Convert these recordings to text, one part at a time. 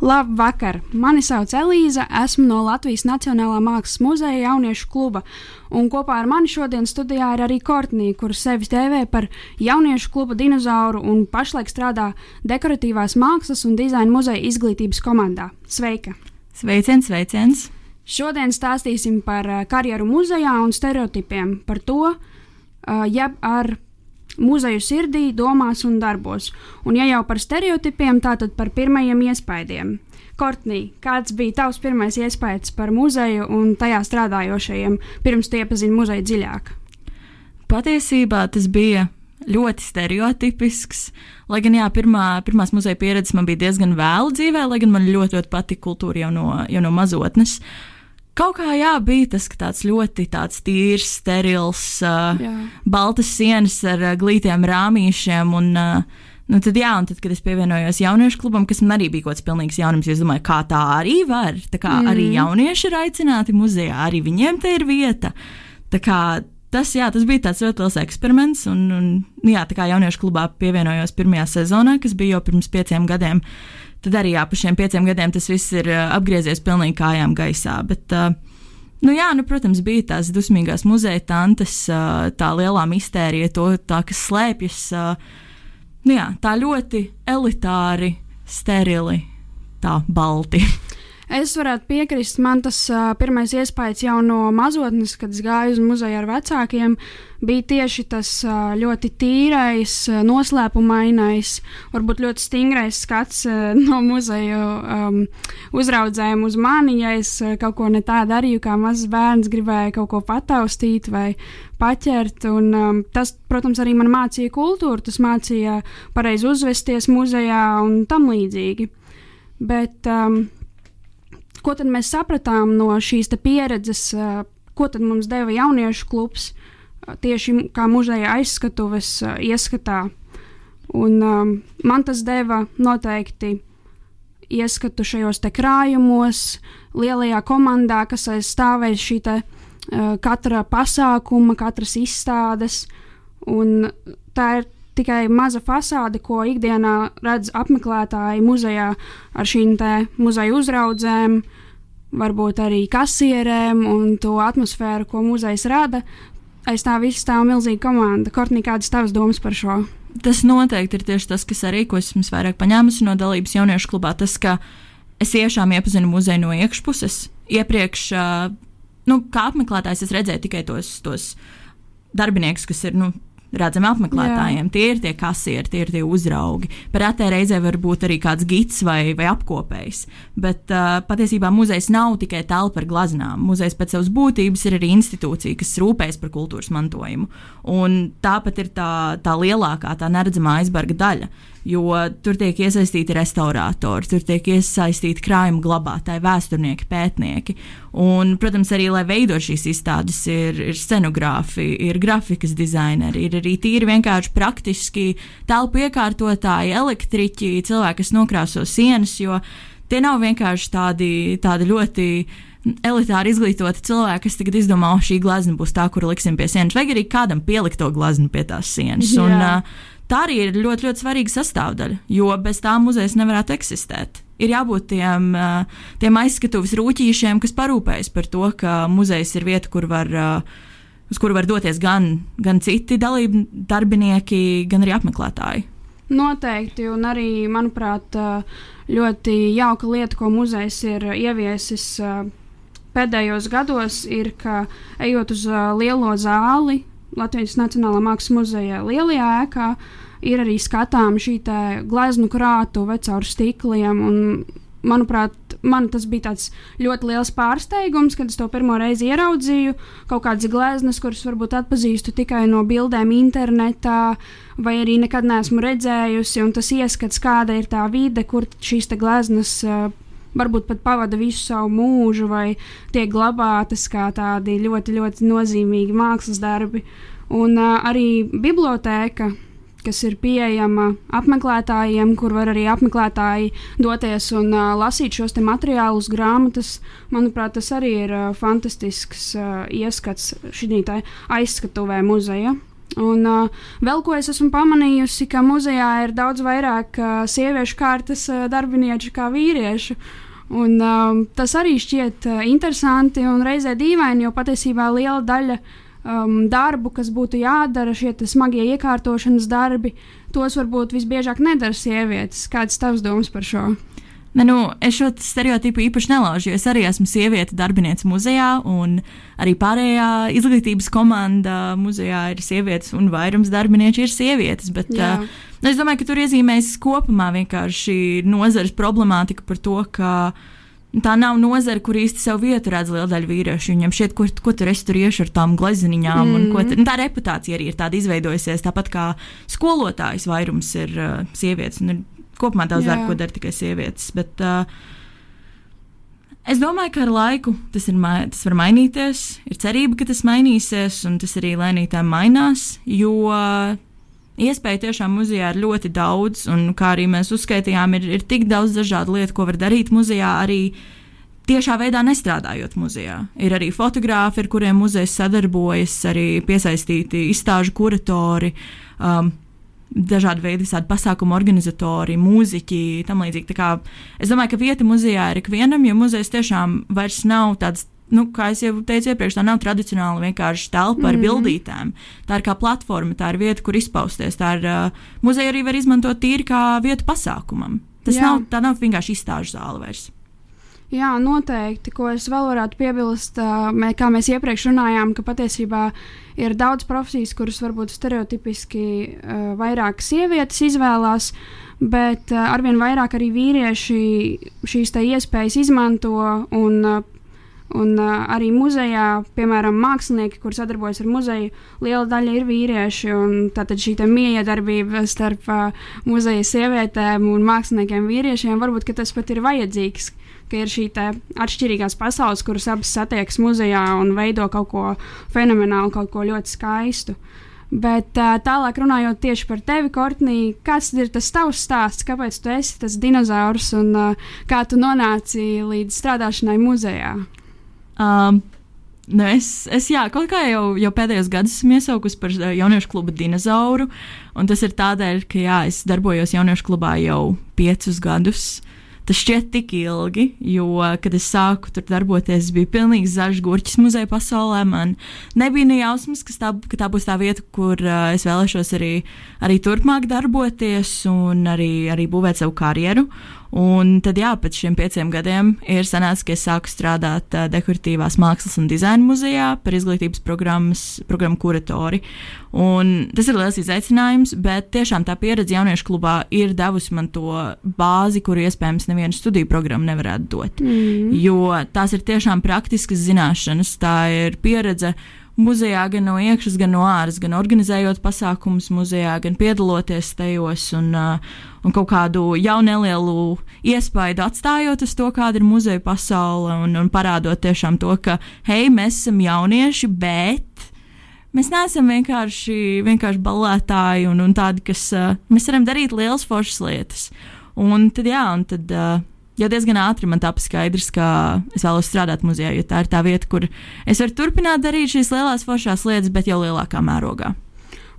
Labvakar! Mani sauc Elīza, esmu no Latvijas Nacionālā Mākslas muzeja jauniešu kluba, un kopā ar mani šodien studijā ir arī Kortnija, kuru sevi dēvē par jauniešu kluba dinozauru un pašlaik strādā dekoratīvās mākslas un dizaina muzeja izglītības komandā. Sveika! Sveiciens, sveiciens! Šodien stāstīsim par uh, karjeru muzejā un stereotipiem, par to, uh, jeb ar muzeju sirdī, domās un darbos. Un, ja jau par stereotipiem, tātad par pirmajiem iespaidiem. Kortnī, kāds bija tavs pirmais iespējas par muzeju un tajā strādājošajiem, pirms tu iepazini muzeju dziļāk? Patiesībā tas bija ļoti stereotipisks. Lai gan, jā, pirmā, pirmās muzeja pieredzes man bija diezgan vēlu dzīvē, lai gan man ļoti, ļoti patika kultūra jau no, jau no mazotnes. Uh, Kaut kā jā, bija tas tāds ļoti tāds tīrs, sterils, uh, jā. baltas sienas ar uh, glītiem rāmīšiem. Un, uh, Nu, tad, jā, un tad, kad es pievienojos jauniešu klubam, kas man arī bija kaut kāds pilnīgs jaunums, es domāju, kā tā arī var. Tā kā mm. arī jaunieši ir aicināti muzejā, arī viņiem te ir vieta. Tā kā tas, jā, tas bija tāds ļoti liels eksperiments, un, un jā, tā kā jauniešu klubā pievienojos pirmajā sezonā, kas bija jau pirms pieciem gadiem. Tad arī jā, pa šiem pieciem gadiem tas viss ir uh, apgriezies pilnīgi kājām gaisā. Bet, uh, Nu, jā, nu, protams, bija tās dusmīgās muzeja tantes, uh, tā lielā mistērija, to, tā, kas slēpjas. Nu, jā, tā ļoti elitāri, sterili, tā balti. Es varētu piekrist, man tas uh, pirmais iespējas jau no mazotnes, kad es gāju uz muzeju ar vecākiem, bija tieši tas uh, ļoti tīrais, noslēpumainais, varbūt ļoti stingrais skats uh, no muzeja um, uzraudzējiem uz mani, ja es uh, kaut ko ne tā darīju, kā mazs bērns gribēja kaut ko pataustīt vai paķert. Un, um, tas, protams, arī man mācīja kultūru, tas mācīja pareizi uzvesties muzejā un tam līdzīgi. Bet, um, ko tad mēs sapratām no šīs pieredzes, ko tad mums deva jauniešu klubs tieši kā muzeja aizskatuves ieskatā. Un, um, man tas deva noteikti ieskatu šajos krājumos, lielajā komandā, kas aizstāvēs šī te, uh, katra pasākuma, katras izstādes. Un tā ir tikai maza fasāde, ko ikdienā redz apmeklētāji muzejā ar šīm muzeja uzraudzēm, varbūt arī kasierēm un to atmosfēru, ko muzejs rada. Aiz tā viss stāv milzīga komanda. Kortnī, kādas tavas domas par šo? Tas noteikti ir tieši tas, kas arī, ko esmu vairāk paņēmusi no dalības jauniešu klubā. Tas, ka es tiešām iepazinu muzeju no iekšpuses. Iepriekš, nu, kā apmeklētājs, es redzēju tikai tos, tos darbiniekus, kas ir nu, redzami apmeklētājiem. Jā. Tie ir tie kasieri, tie ir tie uzraugi. Pretē reizē var būt arī kāds gids vai, vai apkopējs. Bet uh, patiesībā muzejs nav tikai telpa ar glaznām. Muzejs pēc savas būtības ir arī institūcija, kas rūpējas par kultūras mantojumu. Un tāpat ir tā, tā lielākā, tā neredzamā aizbarga daļa jo tur tiek iesaistīti restauratori, tur tiek iesaistīti krājuma glabātāji, vēsturnieki, pētnieki. Un, protams, arī, lai veidot šīs izstādes, ir, ir scenogrāfi, ir grafikas dizaineri, ir arī tīri vienkārši praktiski telpu iekārtotāji, elektriķi, cilvēki, kas nokrāso sienas, jo tie nav vienkārši tādi, tādi ļoti elitāri izglītoti cilvēki, kas tagad izdomā, ka šī glezna būs tā, kur liksim pie sienas, vai arī kādam pielikt to gleznu pie tās sienas. Jā. Un, uh, tā arī ir ļoti, ļoti svarīga sastāvdaļa, jo bez tā muzejs nevarētu eksistēt. Ir jābūt tiem, tiem aizskatuves rūtīšiem, kas parūpējas par to, ka muzejs ir vieta, kur var, uz kuru var doties gan, gan citi dalību darbinieki, gan arī apmeklētāji. Noteikti, un arī, manuprāt, ļoti jauka lieta, ko muzejs ir ieviesis pēdējos gados, ir, ka ejot uz lielo zāli, Latvijas Nacionālā Mākslas muzeja lielajā ēkā, ir arī skatām šī gleznu krātuve caur stikliem. Un, manuprāt, man tas bija ļoti liels pārsteigums, kad es to pirmo reizi ieraudzīju. Kaut kādas gleznas, kuras varbūt atpazīstu tikai no bildēm internetā, vai arī nekad neesmu redzējusi. Tas ieskats, kāda ir tā vide, kur šīs gleznas uh, varbūt pat pavada visu savu mūžu, vai tiek glabātas kā tādi ļoti, ļoti nozīmīgi mākslas darbi. Un uh, arī bibliotēka, kas ir pieejama apmeklētājiem, kur var arī apmeklētāji doties un uh, lasīt šos materiālus, grāmatas. Manuprāt, tas arī ir uh, fantastisks uh, ieskats šī aizskatuvē muzeja. Un uh, vēl ko es esmu pamanījusi, ka muzejā ir daudz vairāk uh, sieviešu kārtas uh, darbinieku kā vīriešu. Un, um, tas arī šķiet uh, interesanti un reizē dīvaini, jo patiesībā liela daļa um, darbu, kas būtu jādara, šie smagie iekārtošanas darbi, tos varbūt visbiežāk nedara sievietes. Kāds tavs domas par šo? Ne, nu, es šo stereotipu īpaši nelaužu, jo es arī esmu sieviete, darbiniece muzejā, un arī pārējā izglītības komanda muzejā ir sievietes, un vairums darbinieku ir sievietes. Bet, uh, es domāju, ka tur iezīmēs kopumā vienkārši nozares problemātika par to, ka tā nav nozara, kur īsti savu vietu redz liela daļa vīriešu. Viņam šķiet, ko, ko tur es tur iešu ar tām glezniņām, mm. un, un tā reputācija arī ir tāda izveidojusies. Tāpat kā skolotājs vairums ir uh, sievietes. Un ir kopumā daudz darba, ko dara tikai sievietes. Bet, uh, Es domāju, ka ar laiku tas, ir, tas var mainīties. Ir cerība, ka tas mainīsies, un tas arī lēnītēm mainās. Jo iespēja tiešām muzejā ir ļoti daudz, un kā arī mēs uzskaitījām, ir, ir tik daudz dažādu lietu, ko var darīt muzejā. Arī tiešā veidā nestrādājot muzejā. Ir arī fotografi, ar kuriem muzejs sadarbojas, arī piesaistīti izstāžu kuratori. Um, dažādi veidi, visādi pasākumu organizatori, mūziķi, tam līdzīgi. Es domāju, ka vieta muzejā ir ikvienam, jo muzejs tiešām vairs nav tāds. Nu, kā jau teicu iepriekš, tā nav tradicionāla vienkārši telpa ar mm. bildītēm. Tā ir kā platforma, tā ir vieta, kur izpausties. Tā ir uh, muzeja arī var izmantot tīri kā vietu pasākumam. Tas Jā. nav, nav vienkārši izstāžu zāle vairs. Jā, noteikti. Ko es vēl varētu piebilst, mē, kā mēs iepriekš runājām, ka patiesībā ir daudz profesijas, kuras varbūt stereotipiski uh, vairāk sievietes izvēlās, bet uh, arvien vairāk arī vīrieši šīs iespējas izmanto. Un, uh, Un uh, arī muzejā, piemēram, mākslinieki, kur sadarbojas ar muzeju, liela daļa ir vīrieši. Tātad šī miedarbība starp uh, muzeja sievietēm un māksliniekiem vīriešiem varbūt tas pat ir vajadzīgs ka ir šī atšķirīgās pasaules, kuras abas satiekas muzejā un veido kaut ko fenomenālu, kaut ko ļoti skaistu. Bet tālāk runājot tieši par tevi, Kortnī, kāds ir tas tavs stāsts, kāpēc tu esi tas dinozaurs un kā tu nonāci līdz strādāšanai muzejā? Um. Nu es, es jā, kaut kā jau, jau pēdējos gados esmu iesaukusi par jauniešu klubu dinozauru. Tas ir tādēļ, ka jā, es darbojos jauniešu klubā jau piecus gadus. Tas šķiet tik ilgi, jo, kad es sāku tur darboties, bija pilnīgi zaļš gurķis muzeja pasaulē. Man nebija ne jausmas, ka tā, ka tā būs tā vieta, kur uh, es vēlēšos arī, arī turpmāk darboties un arī, arī būvēt savu karjeru. Un tad, jā, pēc šiem pieciem gadiem ir sanācis, ka es sāku strādāt uh, dekoratīvās mākslas un dizaina muzejā par izglītības programmu kuratori. Un tas ir liels izaicinājums, bet tiešām tā pieredze jauniešu klubā ir devusi man to bāzi, kuru iespējams neviena studiju programma nevarētu dot. Mm. Jo tās ir tiešām praktiskas zināšanas, tā ir pieredze muzejā, gan no iekšas, gan no āras, gan organizējot pasākumus muzejā, gan piedaloties tajos un, uh, un kaut kādu jau nelielu iespaidu atstājot uz to, kāda ir muzeja pasaule un, un parādot tiešām to, ka, hei, mēs esam jaunieši, bet mēs neesam vienkārši, vienkārši balētāji un, un tādi, kas uh, mēs varam darīt lielas foršas lietas. Un tad, jā, un tad. Uh, jau diezgan ātri man tāpa skaidrs, ka es vēlos strādāt muzejā, jo tā ir tā vieta, kur es varu turpināt darīt šīs lielās foršās lietas, bet jau lielākā mērogā.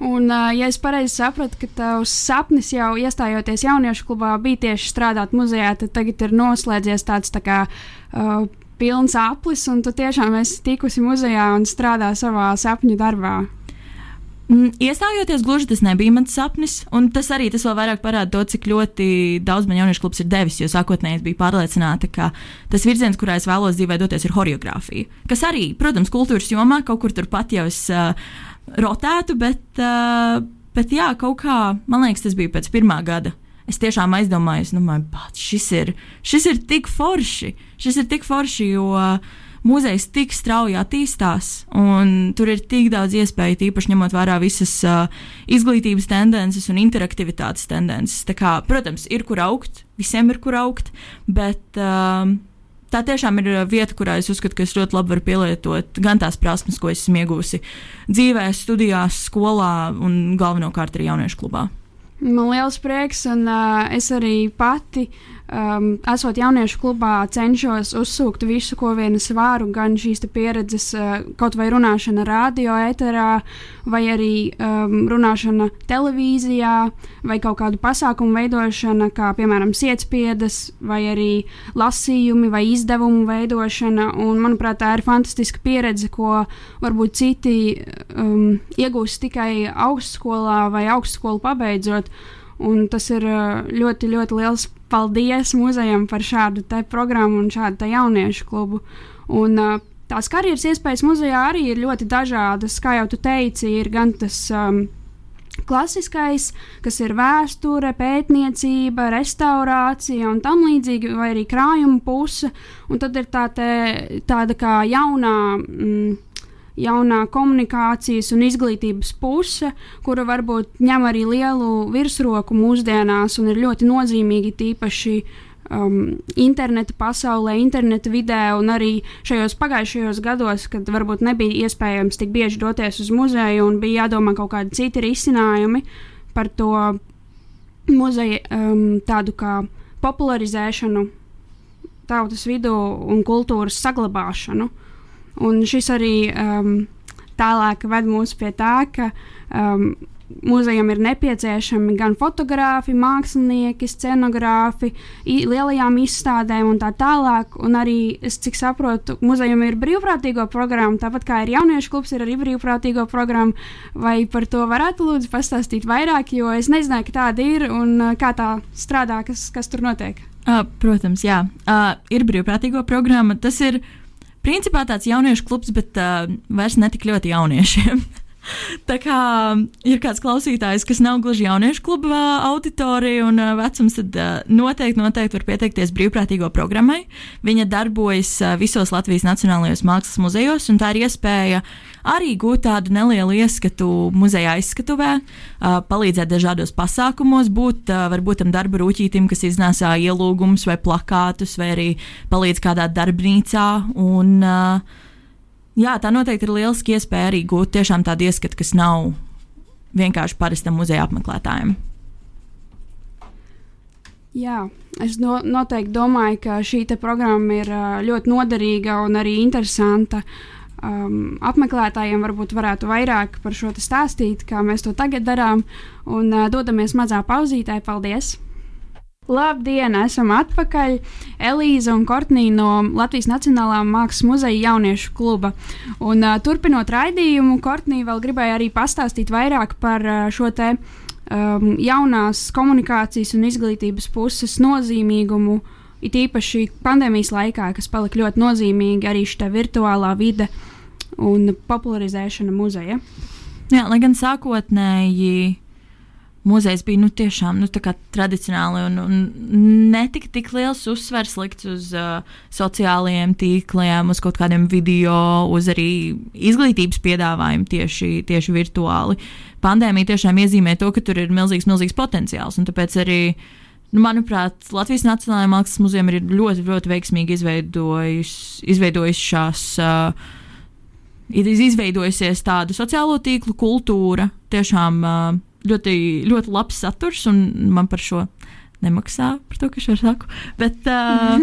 Un, ja es pareizi sapratu, ka tavs sapnis jau iestājoties jauniešu klubā bija tieši strādāt muzejā, tad tagad ir noslēdzies tāds tā kā uh, pilns aplis, un tu tiešām esi tikusi muzejā un strādā savā sapņu darbā. Mm, iestājoties gluži tas nebija mans sapnis, un tas arī tas vēl vairāk parāda to, cik ļoti daudz man jauniešu klubs ir devis. Jo sākotnēji es biju pārliecināta, ka tas virziens, kurā es vēlos dzīvē doties, ir choreogrāfija. Kas arī, protams, kultūras jomā kaut kur turpat jau es uh, rotētu, bet, uh, bet jā, kaut kā man liekas, tas bija pēc pirmā gada. Es tiešām aizdomājos, nu, man, šis ir, šis ir tik forši. Šis ir tik forši, jo uh, muzejs tik strauji attīstās, un tur ir tik daudz iespēju, īpaši ņemot vērā visas uh, izglītības tendences un interaktivitātes tendences. Tā kā, protams, ir kur augt, visiem ir kur augt, bet uh, tā tiešām ir vieta, kurā es uzskatu, ka es ļoti labi varu pielietot gan tās prasmes, ko esmu iegūsi dzīvē, studijās, skolā un galvenokārt arī jauniešu klubā. Man liels prieks, un uh, es arī pati uh, um, esot jauniešu klubā, cenšos uzsūkt visu, ko vien es varu, gan šīs pieredzes, uh, kaut vai runāšana radio ēterā, vai arī um, runāšana televīzijā, vai kaut kādu pasākumu veidošana, kā piemēram sietspiedas, vai arī lasījumi vai izdevumu veidošana. Un, manuprāt, tā ir fantastiska pieredze, ko varbūt citi um, iegūst tikai augstskolā vai augstskolu pabeidzot. Un tas ir ļoti, ļoti liels paldies muzejam par šādu programmu un šādu jauniešu klubu. Un, tās karjeras iespējas muzejā arī ir ļoti dažādas. Kā jau tu teici, ir gan tas um, klasiskais, kas ir vēsture, pētniecība, restaurācija un tam līdzīgi, vai arī krājuma puse. Un tad ir tā te, tāda kā jaunā. Mm, jaunā komunikācijas un izglītības puse, kura varbūt ņem arī lielu virsroku mūsdienās un ir ļoti nozīmīgi tīpaši um, interneta pasaulē, interneta vidē un arī šajos pagājušajos gados, kad varbūt nebija iespējams tik bieži doties uz muzeju un bija jādomā kaut kādi citi risinājumi par to muzeja um, tādu kā popularizēšanu tautas vidū un kultūras saglabāšanu. Un šis arī um, tālāk ved mūs pie tā, ka um, muzejam ir nepieciešami gan fotografi, mākslinieki, scenogrāfi, lielajām izstādēm un tā tālāk. Un arī, es cik saprotu, muzejam ir brīvprātīgo programma, tāpat kā ir jauniešu klubs, ir arī brīvprātīgo programma. Vai par to varētu lūdzu pastāstīt vairāk, jo es nezināju, ka tāda ir un uh, kā tā strādā, kas, kas tur notiek. Uh, protams, jā, uh, ir brīvprātīgo programma. Tas ir uh, principā tāds jauniešu klubs, bet uh, vairs ne tik ļoti jauniešiem. Tā kā ir kāds klausītājs, kas nav gluži jauniešu kluba auditorija un vecums, tad noteikti, noteikti var pieteikties brīvprātīgo programmai. Viņa darbojas visos Latvijas Nacionālajos Mākslas muzejos, un tā ir iespēja arī gūt tādu nelielu ieskatu muzeja aizskatuvē, palīdzēt dažādos pasākumos, būt varbūt tam darba rūķītim, kas iznēsā ielūgumus vai plakātus, vai arī palīdz kādā darbnīcā. Un, uh, jā, tā noteikti ir lieliski iespēja arī gūt tiešām tādu ieskatu, kas nav vienkārši parastam muzeja apmeklētājiem. Jā, es no, noteikti domāju, ka šī programma ir ļoti noderīga un arī interesanta. Um, apmeklētājiem varbūt varētu vairāk par šo stāstīt, kā mēs to tagad darām. Un uh, dodamies mazā pauzītē. Paldies! Labdien, esam atpakaļ! Elīza un Kortnija no Latvijas Nacionālā Mākslas muzeja jauniešu kluba. Un, uh, turpinot raidījumu, Kortnija vēl gribēja arī pastāstīt vairāk par uh, šo te um, jaunās komunikācijas un izglītības puses nozīmīgumu, it īpaši pandēmijas laikā, kas palika ļoti nozīmīgi arī šī virtuālā vide un popularizēšana muzeja. Jā, lai gan sākotnēji muzejs bija nu, tiešām nu, tradicionāli un, un netika tik liels uzsvers likts uz uh, sociālajiem tīkliem, uz kaut kādiem video, uz arī izglītības piedāvājumu tieši, tieši virtuāli. Pandēmija tiešām iezīmē to, ka tur ir milzīgs, milzīgs potenciāls. Tāpēc arī, nu, manuprāt, Latvijas Nacionālajā Mākslas muzejā ir ļoti, ļoti veiksmīgi izveidojis, izveidojis šās. Uh, Ir izveidojusies tāda sociālo tīklu kultūra, tiešām uh, ļoti, ļoti labs saturs, un man par šo nemaksā par to, ka es šo saku. Bet, uh,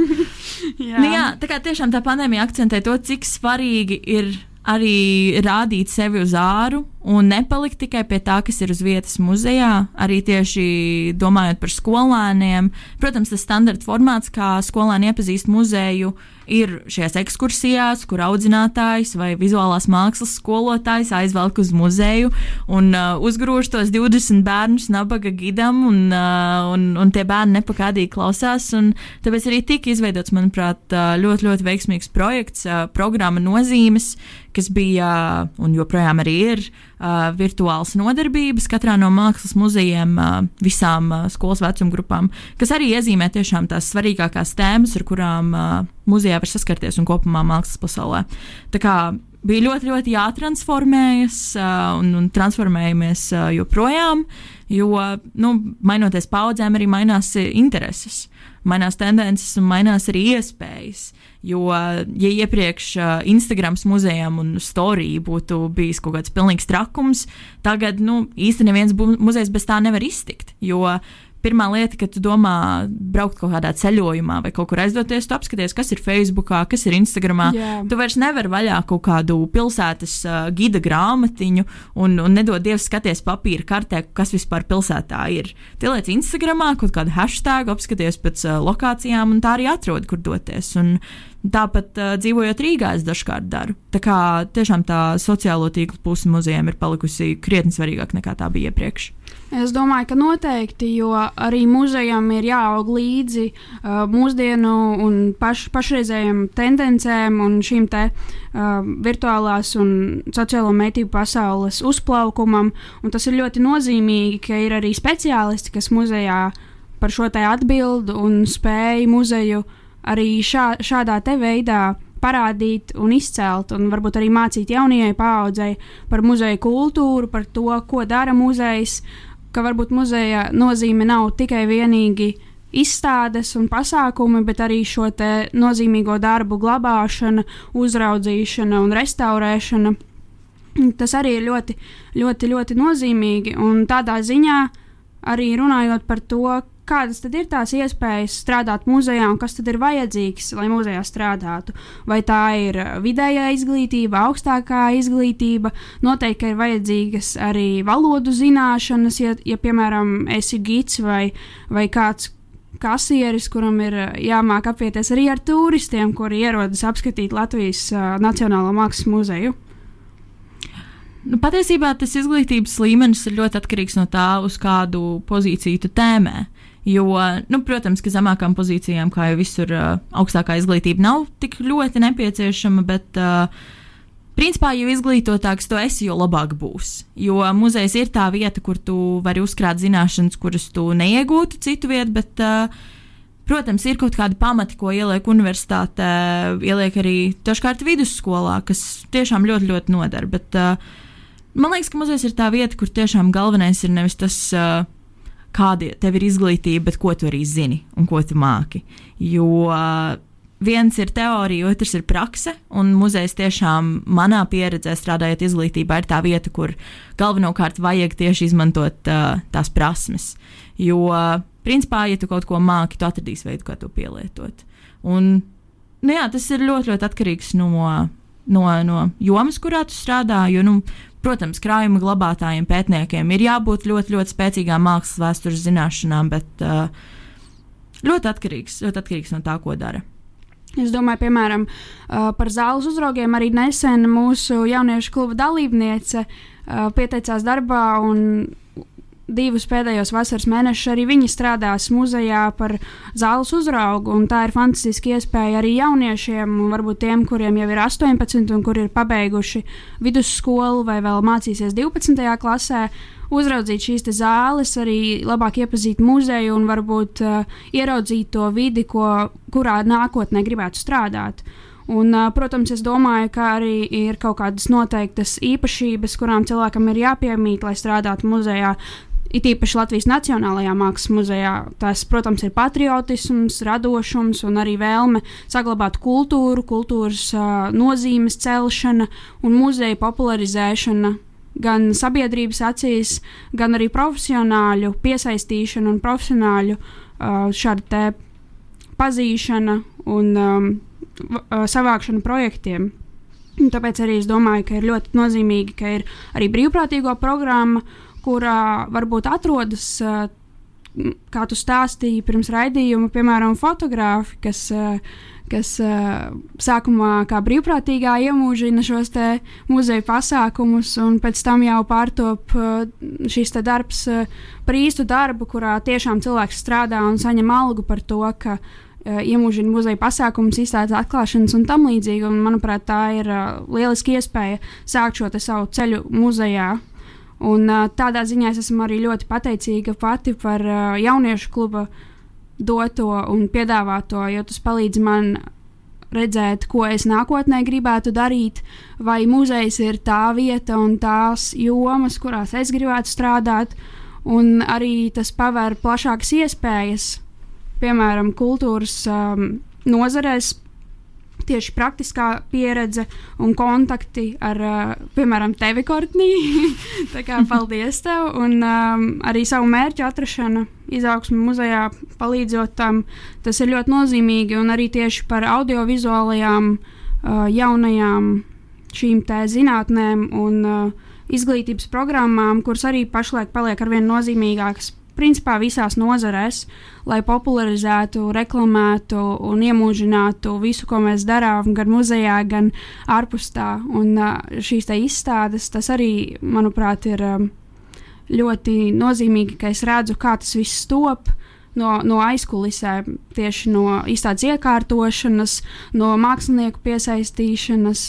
jā. Nu, jā, tā kā tiešām tā pandēmija akcentē to, cik svarīgi ir arī rādīt sevi uz āru un nepalikt tikai pie tā, kas ir uz vietas muzejā, arī tieši domājot par skolēniem. Protams, tas standarta formāts, kā skolēni iepazīst muzeju, ir šajās ekskursijās, kur audzinātājs vai vizuālās mākslas skolotājs aizvelk uz muzeju un uh, uzgrūž tos 20 bērnus nabaga gidam, un, uh, un, un tie bērni nepakādīgi klausās. Tāpēc arī tika izveidots, manuprāt, uh, ļoti, ļoti veiksmīgs projekts, uh, programma nozīmes, kas bija un joprojām arī ir uh, virtuāls nodarbības katrā no mākslas muzejiem, uh, visām uh, skolas vecuma grupām, kas arī iezīmē tiešām tās svarīgākās tēmas, ar kurām uh, muzejā var saskarties un kopumā mākslas pasaulē. Tā kā bija ļoti, ļoti jātransformējas un, un transformējamies joprojām, jo, nu, mainoties paudzēm, arī mainās intereses, mainās tendences un mainās arī iespējas. Jo, ja iepriekš Instagrams muzejam un storija būtu bijis kaut kāds pilnīgs trakums, tagad nu, īstenībā neviens muzejs bez tā nevar iztikt. Jo pirmā lieta, kad tu domā braukt kaut kādā ceļojumā vai kaut kur aizdoties, tu apskaties, kas ir Facebook, kas ir Instagram. Tu vairs nevari vaļā kaut kādu pilsētas uh, gida grāmatiņu un, un nedod dievs skaties papīra kartē, kas vispār pilsētā ir. Tie liec Instagram, kaut kādu hashtag, apskaties pēc uh, lokācijām un tā arī atrod, kur doties. Un, Tāpat uh, dzīvojot Rīgā, es dažkārt daru. Tā kā tiešām tā sociālo tīklu puse muzejiem ir palikusi krietni svarīgāk nekā tā bija iepriekš. Es domāju, ka noteikti, jo arī muzejam ir jāaug līdzi uh, mūsdienu un paš, pašreizējiem tendencēm un šīm te uh, virtuālās un sociālo mētību pasaules uzplaukumam. Un tas ir ļoti nozīmīgi, ka ir arī speciālisti, kas muzejā par šo te atbildu un spēju muzeju arī šā, šādā te veidā parādīt un izcelt, un varbūt arī mācīt jaunajai paaudzei par muzeja kultūru, par to, ko dara muzejs, ka varbūt muzeja nozīme nav tikai vienīgi izstādes un pasākumi, bet arī šo nozīmīgo darbu glabāšana, uzraudzīšana un restaurēšana. Tas arī ir ļoti, ļoti, ļoti nozīmīgi. Un tādā ziņā arī runājot par to, kādas tad ir tās iespējas strādāt muzejā un kas tad ir vajadzīgs, lai muzejā strādātu. Vai tā ir vidējā izglītība, augstākā izglītība, noteikti ir vajadzīgas arī valodu zināšanas, ja, ja piemēram, esi gids vai, vai kāds kasieris, kuram ir jāmāk apieties arī ar turistiem, kuri ierodas apskatīt Latvijas uh, Nacionālo mākslas muzeju. Nu, patiesībā tas izglītības līmenis ir ļoti atkarīgs no tā, uz kādu pozīciju tu tēmē. Jo, nu, protams, ka zemākām pozīcijām, kā jau visur, uh, augstākā izglītība nav tik ļoti nepieciešama, bet, uh, principā, jo izglītotāks tu esi, jo labāk būs. Jo muzejs ir tā vieta, kur tu vari uzkrāt zināšanas, kuras tu neiegūtu citu vietu, bet, uh, protams, ir kaut kādi pamati, ko ieliek universitātē, ieliek arī dažkārt vidusskolā, kas tiešām ļoti, ļoti nodara. Bet, uh, man liekas, ka muzejs ir tā vieta, kur tiešām galvenais ir nevis tas. Uh, kāda tev ir izglītība, bet ko tu arī zini un ko tu māki. Jo viens ir teorija, otrs ir prakse, un muzejs tiešām manā pieredzē strādājot izglītībā ir tā vieta, kur galvenokārt vajag tieši izmantot uh, tās prasmes. Jo, principā, ja tu kaut ko māki, tu atradīsi veidu, kā to pielietot. Un, nu jā, tas ir ļoti, ļoti atkarīgs no, no, no jomas, kurā tu strādā. Jo, nu, Protams, krājuma glabātājiem, pētniekiem ir jābūt ļoti, ļoti spēcīgām mākslas vēstures zināšanām, bet uh, ļoti atkarīgs, ļoti atkarīgs no tā, ko dara. Es domāju, piemēram, uh, par zāles uzraugiem arī nesen mūsu jauniešu kluba dalībniece uh, pieteicās darbā un divus pēdējos vasaras mēnešus arī viņi strādās muzejā par zāles uzraugu. Tā ir fantastiska iespēja arī jauniešiem, varbūt tiem, kuriem jau ir 18 un kuri ir pabeiguši vidusskolu vai vēl mācīsies 12. klasē. Uzraudzīt šīs zāles, arī labāk iepazīt muzeju un varbūt uh, ieraudzīt to vidi, ko, kurā nākotnē gribētu strādāt. Un, uh, protams, es domāju, ka arī ir kaut kādas noteiktas īpašības, kurām cilvēkam ir jāpiemīt, lai strādātu muzejā. It īpaši Latvijas Nacionālajā Mākslas muzejā. Tas, protams, ir patriotisms, radošums un arī vēlme saglabāt kultūru, kultūras uh, nozīmes celšana un muzeja popularizēšana gan sabiedrības acīs, gan arī profesionāļu piesaistīšana un profesionāļu uh, šāda pazīšana un um, savākšana projektiem. Tāpēc arī es domāju, ka ir ļoti nozīmīgi, ka ir arī brīvprātīgo programma, uh, kurā varbūt atrodas, kā tu stāstīji pirms raidījuma, piemēram, fotografi, kas, kas sākumā kā brīvprātīgā iemūžina šos muzeja pasākumus, un pēc tam jau pārtop šīs darbs par īstu darbu, kurā tiešām cilvēks strādā un saņem algu par to, ka iemūžina muzeja pasākumus, izstādes atklāšanas un tam līdzīgi. Un, manuprāt, tā ir lieliski iespēja sākt šo savu ceļu muzejā. Un, tādā ziņā es esmu arī ļoti pateicīga pati par jauniešu kluba doto un piedāvāto, jo tas palīdz man redzēt, ko es nākotnē gribētu darīt, vai muzejs ir tā vieta un tās jomas, kurās es gribētu strādāt, un arī tas paver plašākas iespējas piemēram, kultūras um, nozarēs. Tieši praktiskā pieredze un kontakti ar, uh, piemēram, tevi, Kortnī. Tā kā paldies tev, un um, arī savu mērķu atrašana izaugsmu muzejā palīdzot tam. Tas ir ļoti nozīmīgi, un arī tieši par audiovizuālajām uh, jaunajām šīm te zinātnēm un uh, izglītības programmām, kuras arī pašlaik paliek arvien nozīmīgākas principā visās nozarēs, lai popularizētu, reklamētu un iemūžinātu visu, ko mēs darām, gan muzejā, gan ārpus tā. Un šīs izstādes, tas arī, manuprāt, ir ļoti nozīmīgi, ka es redzu, kā tas viss top. No, no aizkulisēm, tieši no izstādes iekārtošanas, no mākslinieku piesaistīšanas,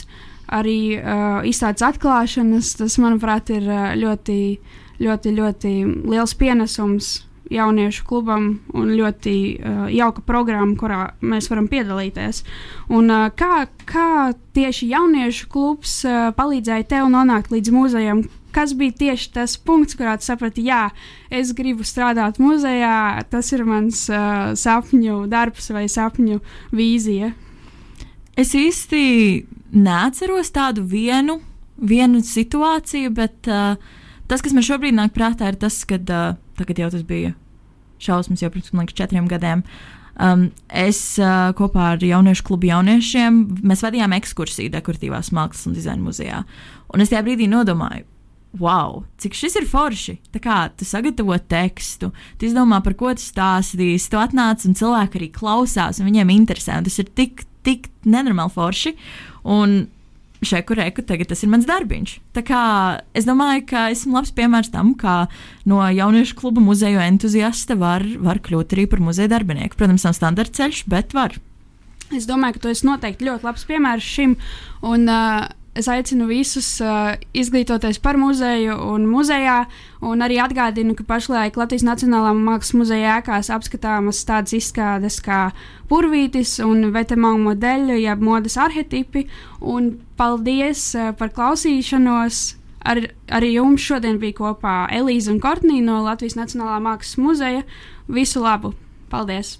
arī uh, izstādes atklāšanas. Tas, manuprāt, ir ļoti ļoti, ļoti liels pienesums jauniešu klubam un ļoti uh, jauka programma, kurā mēs varam piedalīties. Un, uh, kā, kā tieši jauniešu klubs uh, palīdzēja tev nonākt līdz muzejam? Kas bija tieši tas punkts, kurā tu saprati, jā, es gribu strādāt muzejā, tas ir mans uh, sapņu darbs vai sapņu vīzija? Es īsti neatceros tādu vienu, vienu situāciju, bet uh, Tas, kas man šobrīd nāk prātā, ir tas, ka uh, tagad jau tas bija šausmas jau pirms liekas, četriem gadiem. Um, es uh, kopā ar jauniešu klubu jauniešiem vadījām ekskursiju dekoratīvās mākslas un dizaina muzejā. Un es tajā brīdī nodomāju, wow, cik šis ir forši. Tā kā tu sagatavo tekstu, tu izdomā, par ko tu stāstīsi, tu atnāc un cilvēki arī klausās, un viņiem interesē. Un tas ir tik, tik nenormāli forši. Un šeku reku, tagad tas ir mans darbiņš. Tā kā es domāju, ka esmu labs piemērs tam, kā no jauniešu kluba muzeja entuziasta var, var kļūt arī par muzeja darbinieku. Protams, nav standarta ceļš, bet var. Es domāju, ka tu esi noteikti ļoti labs piemērs šim. Un, uh, es aicinu visus uh, izglītoties par muzeju un muzejā, un arī atgādinu, ka pašlaik Latvijas Nacionālā Mākslas muzeja ēkās apskatāmas tādas izstādes kā Purvītis un Vetemānu modeļu, jeb modes arhetipi. Un paldies uh, par klausīšanos! Ar, arī jums šodien bija kopā Elīze un Kortnī no Latvijas Nacionālā Mākslas muzeja. Visu labu! Paldies!